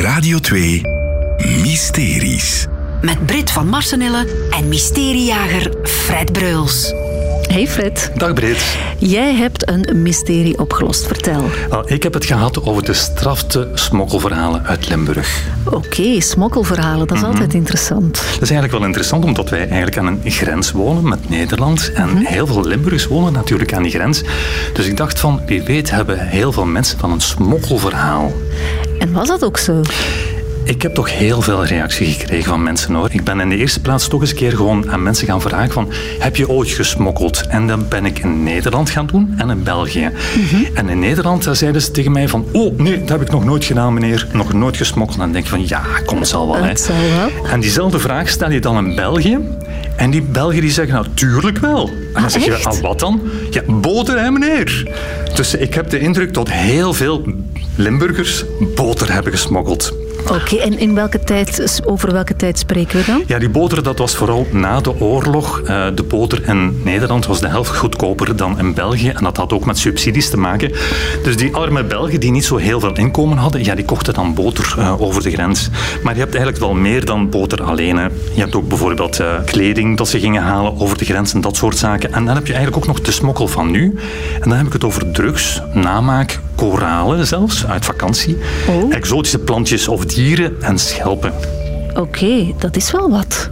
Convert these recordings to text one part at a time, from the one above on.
Radio 2 Mysteries. Met Brit van Marsenille en mysteriejager Fred Breuls. Hey Fred. Dag Brit. Jij hebt een mysterie opgelost. Vertel. Wel, ik heb het gehad over de strafte smokkelverhalen uit Limburg. Oké, smokkelverhalen, dat is Mhm. altijd interessant. Dat is eigenlijk wel interessant, omdat wij eigenlijk aan een grens wonen met Nederland. En heel veel Limburgers wonen natuurlijk aan die grens. Dus ik dacht van, wie weet hebben heel veel mensen van een smokkelverhaal. En was dat ook zo? Ik heb toch heel veel reactie gekregen van mensen hoor. Ik ben in de eerste plaats toch eens een keer gewoon aan mensen gaan vragen van heb je ooit gesmokkeld? En dan ben ik in Nederland gaan doen en in België. En in Nederland daar zeiden ze tegen mij van oh nee, dat heb ik nog nooit gedaan meneer. Nog nooit gesmokkeld. En dan denk ik van ja, kom het zal wel. hè. Het zal wel. En diezelfde vraag stel je dan in België. En die Belgen die zeggen natuurlijk wel. En dan Ah, zeg je, ah, wat dan? Ja, boter hè meneer. Dus ik heb de indruk dat heel veel Limburgers boter hebben gesmokkeld. Oké, en in welke tijd, over welke tijd spreken we dan? Ja, die boter dat was vooral na de oorlog. Eh, de boter in Nederland was de helft goedkoper dan in België. En dat had ook met subsidies te maken. Dus die arme Belgen die niet zo heel veel inkomen hadden, ja, die kochten dan boter eh, over de grens. Maar je hebt eigenlijk wel meer dan boter alleen. Hè. Je hebt ook bijvoorbeeld eh, kleding dat ze gingen halen over de grens en dat soort zaken. En dan heb je eigenlijk ook nog de smokkel van nu. En dan heb ik het over drugs, namaak, koralen zelfs, uit vakantie. Oh. Exotische plantjes of dieren en schelpen. Oké, dat is wel wat.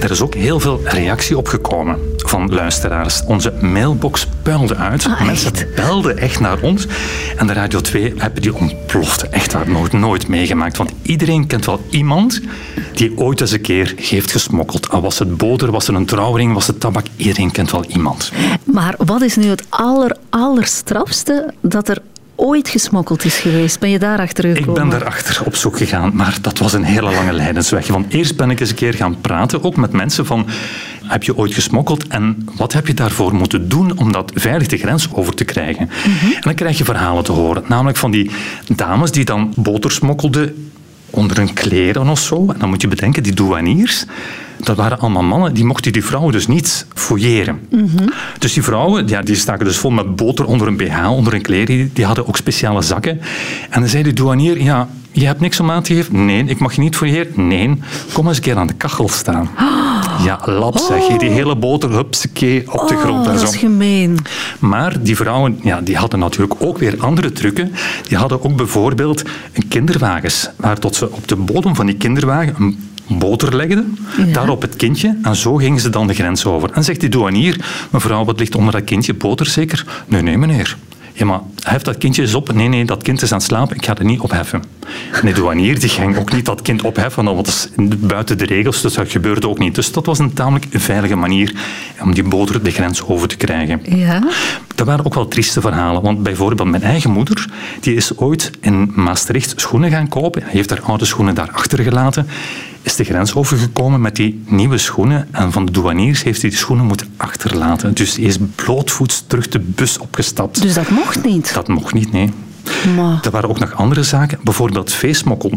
Er is ook heel veel reactie op gekomen van luisteraars. Onze mailbox puilde uit. Ah, Mensen belden echt naar ons. En de Radio 2 hebben die ontplofte. Echt waar, nooit, nooit meegemaakt. Want iedereen kent wel iemand die ooit eens een keer heeft gesmokkeld. Al was het boter, was het een trouwring, was het tabak. Iedereen kent wel iemand. Maar wat is nu het aller, allerstrafste dat er ooit gesmokkeld is geweest? Ben je daarachter Ik gekomen? ben daarachter op zoek gegaan, maar dat was een hele lange lijdensweg. Want eerst ben ik eens een keer gaan praten, ook met mensen van... Heb je ooit gesmokkeld en wat heb je daarvoor moeten doen om dat veilig de grens over te krijgen? En dan krijg je verhalen te horen. Namelijk van die dames die dan boter smokkelden onder hun kleren of zo. En dan moet je bedenken, die douaniers... Dat waren allemaal mannen, die mochten die vrouwen dus niet fouilleren. Dus die vrouwen, ja, die staken dus vol met boter onder een BH, onder hun kleren. Die, hadden ook speciale zakken. En dan zei de douanier, ja, je hebt niks om aan te geven? Nee. Ik mag je niet fouilleren? Nee. Kom eens een keer aan de kachel staan. Ja, lap zeg je. Die hele boter, hupsakee, op de grond Oh, en dat zo. is gemeen. Maar die vrouwen ja, die hadden natuurlijk ook weer andere trucken. Die hadden ook bijvoorbeeld een kinderwagens, waar tot ze op de bodem van die kinderwagen een boter legden, Ja. daarop het kindje, en zo gingen ze dan de grens over. En zegt die douanier, mevrouw, wat ligt onder dat kindje? Boter zeker? Nee, nee, meneer. Ja, maar hef dat kindje eens op. Nee, nee, dat kind is aan het slapen. Ik ga het niet opheffen. En de douanier die ging ook niet dat kind opheffen, want dat is buiten de regels, dus dat gebeurde ook niet. Dus dat was een tamelijk veilige manier om die boter de grens over te krijgen. Ja? Dat waren ook wel trieste verhalen. Want bijvoorbeeld mijn eigen moeder, die is ooit in Maastricht schoenen gaan kopen. Hij heeft haar oude schoenen daar achtergelaten. Is de grens overgekomen met die nieuwe schoenen. En van de douaniers heeft hij die schoenen moeten achterlaten. Dus hij is blootvoets terug de bus opgestapt. Dus dat mocht niet. Dat mocht niet, nee. Maar, Er waren ook nog andere zaken, bijvoorbeeld veesmokkel.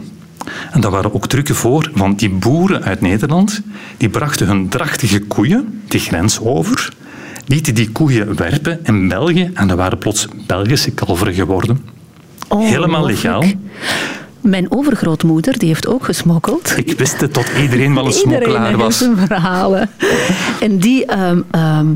En daar waren ook trucken voor, want die boeren uit Nederland die brachten hun drachtige koeien de grens over, lieten die koeien werpen in België en dat waren plots Belgische kalveren geworden. Helemaal legaal. Mijn overgrootmoeder die heeft ook gesmokkeld. Ik wist het tot iedereen wel een Iedereen smokkelaar was. verhalen. En die ehm, ehm,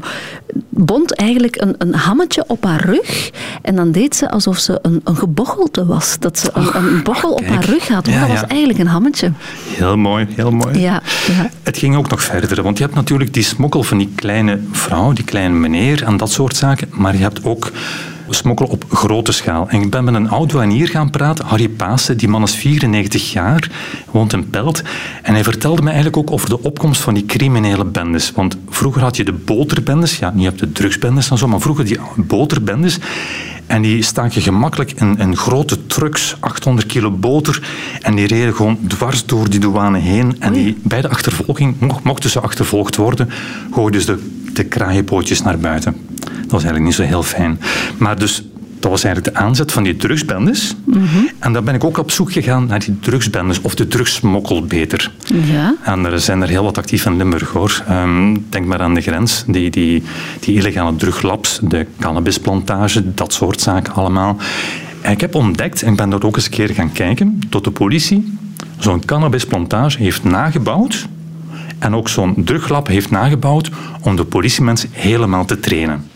bond eigenlijk een, een hammetje op haar rug. En dan deed ze alsof ze een, een gebochelte was. Dat ze een, een bochel op haar rug had. Ja, dat ja. was eigenlijk een hammetje. Heel mooi, heel mooi. Ja, ja. Het ging ook nog verder, want je hebt natuurlijk die smokkel van die kleine vrouw, die kleine meneer en dat soort zaken, maar je hebt ook smokkel op grote schaal. En ik ben met een oud douanier gaan praten, Harry Paassen, die man is 94 jaar, woont in Pelt, en hij vertelde me eigenlijk ook over de opkomst van die criminele bendes. Want vroeger had je de boterbendes, ja, nu heb je de drugsbendes en zo, maar vroeger die boterbendes, en die staken gemakkelijk in, in grote trucks, 800 kilo boter. En die reden gewoon dwars door die douane heen. En die, bij de achtervolging, mo- mochten ze achtervolgd worden, gooiden ze de, de kraaienpootjes naar buiten. Dat was eigenlijk niet zo heel fijn. Maar dus, dat was eigenlijk de aanzet van die drugsbendes. En dan ben ik ook op zoek gegaan naar die drugsbendes, of de drugssmokkel beter. Ja. En er zijn er heel wat actief in Limburg hoor. Ehm, denk maar aan de grens, die, die, die illegale druglabs, de cannabisplantage, dat soort zaken allemaal. En ik heb ontdekt, en ik ben er ook eens een keer gaan kijken, dat de politie zo'n cannabisplantage heeft nagebouwd en ook zo'n druglab heeft nagebouwd om de politiemensen helemaal te trainen.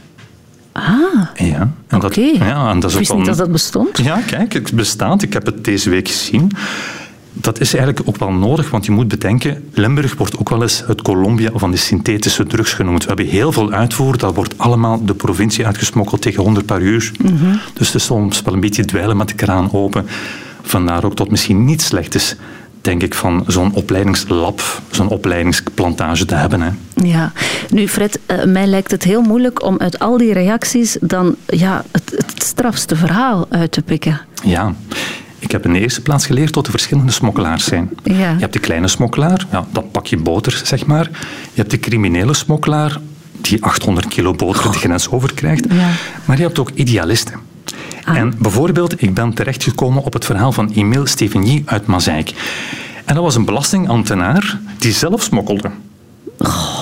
Ah, Ja, oké. ja, en dat is Ik wist ook niet dat dat bestond. Ja, kijk, het bestaat. Ik heb het deze week gezien. Dat is eigenlijk ook wel nodig, want je moet bedenken, Limburg wordt ook wel eens het Colombia van de synthetische drugs genoemd. We hebben heel veel uitvoer, dat wordt allemaal de provincie uitgesmokkeld tegen 100 per uur. Dus het is soms wel een beetje dweilen met de kraan open. Vandaar ook dat het misschien niet slecht is, denk ik, van zo'n opleidingslab, zo'n opleidingsplantage te hebben. Hè. Ja, nu Fred, eh, mij lijkt het heel moeilijk om uit al die reacties dan ja, het, het strafste verhaal uit te pikken. Ja, ik heb in de eerste plaats geleerd dat er verschillende smokkelaars zijn. Ja. Je hebt de kleine smokkelaar, ja, dat pakje boter, zeg maar. Je hebt de criminele smokkelaar, die 800 kilo boter de grens overkrijgt. Ja. Maar je hebt ook idealisten. Ah. En bijvoorbeeld, ik ben terechtgekomen op het verhaal van Emile Stevenie uit Mazeik. En dat was een belastingambtenaar die zelf smokkelde.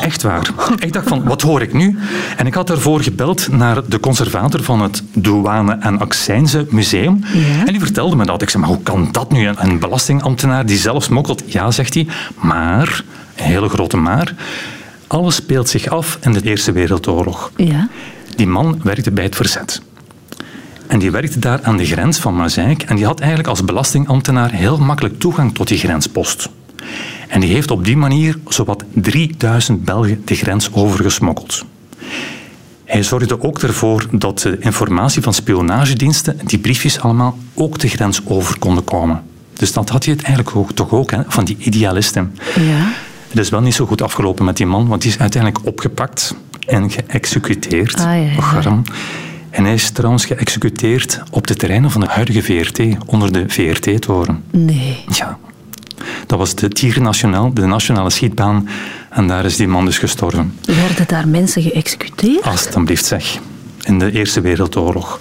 Echt waar. Ik dacht van, wat hoor ik nu? En ik had daarvoor gebeld naar de conservator van het Douane- en Accijnse Museum. Ja. En die vertelde me dat. Ik zei, maar hoe kan dat nu? Een belastingambtenaar die zelf smokkelt? Ja, zegt hij. Maar, een hele grote maar, alles speelt zich af in de Eerste Wereldoorlog. Ja. Die man werkte bij het verzet. En die werkte daar aan de grens van Mazeik. En die had eigenlijk als belastingambtenaar heel makkelijk toegang tot die grenspost. En die heeft op die manier zowat 3000 Belgen de grens overgesmokkeld. Hij zorgde ook ervoor dat de informatie van spionagediensten, die briefjes allemaal, ook de grens over konden komen. Dus dat had je het eigenlijk ook, toch ook, hè, van die idealisten. Ja. Het is wel niet zo goed afgelopen met die man, want die is uiteindelijk opgepakt en geëxecuteerd. Ah, ja, ja. En hij is trouwens geëxecuteerd op de terreinen van de huidige VRT, onder de VRT-toren. Nee. Ja. Dat was de Tir Nationaal, de nationale schietbaan. En daar is die man dus gestorven. Werden daar mensen geëxecuteerd? Alsjeblieft zeg. In de Eerste Wereldoorlog.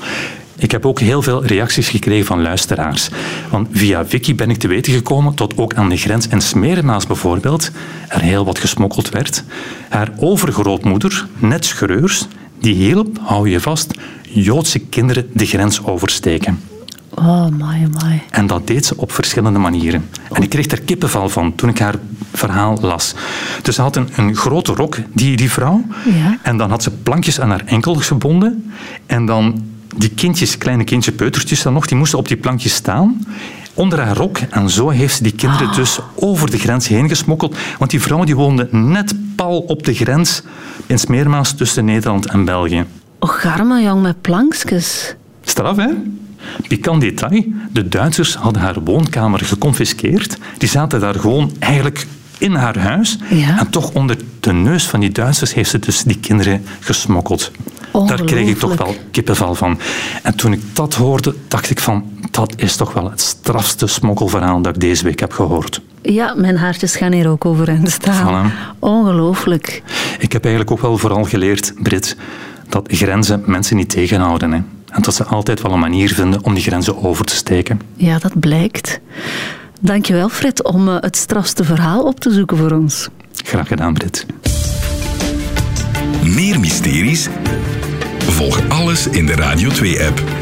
Ik heb ook heel veel reacties gekregen van luisteraars. Want via Wiki ben ik te weten gekomen dat ook aan de grens in Smerenmaas bijvoorbeeld er heel wat gesmokkeld werd. Haar overgrootmoeder, Net Schreurs, die hielp, hou je vast, Joodse kinderen de grens oversteken. Oh, my, my. En dat deed ze op verschillende manieren. En ik kreeg er kippenval van toen ik haar verhaal las. Dus ze had een, een grote rok, die, die vrouw. Ja. En dan had ze plankjes aan haar enkels gebonden. En dan die kindjes, kleine kindje peutertjes dan nog, die moesten op die plankjes staan. Onder haar rok. En zo heeft ze die kinderen dus over de grens heen gesmokkeld. Want die vrouw die woonde net pal op de grens in Smeermaas tussen Nederland en België. Och, arme jong met plankjes. Straf, hè? Pikant detail. De Duitsers hadden haar woonkamer geconfiskeerd. Die zaten daar gewoon eigenlijk in haar huis. Ja. En toch onder de neus van die Duitsers heeft ze dus die kinderen gesmokkeld. Daar kreeg ik toch wel kippenval van. En toen ik dat hoorde, dacht ik van... Dat is toch wel het strafste smokkelverhaal dat ik deze week heb gehoord. Ja, mijn haartjes gaan hier ook overeind staan. Voilà. Ongelooflijk. Ik heb eigenlijk ook wel vooral geleerd, Brit, dat grenzen mensen niet tegenhouden. Hè. En dat ze altijd wel een manier vinden om die grenzen over te steken. Ja, dat blijkt. Dankjewel, Fred, om eh, het strafste verhaal op te zoeken voor ons. Graag gedaan, Brit. Meer mysteries? Volg alles in de Radio 2-app.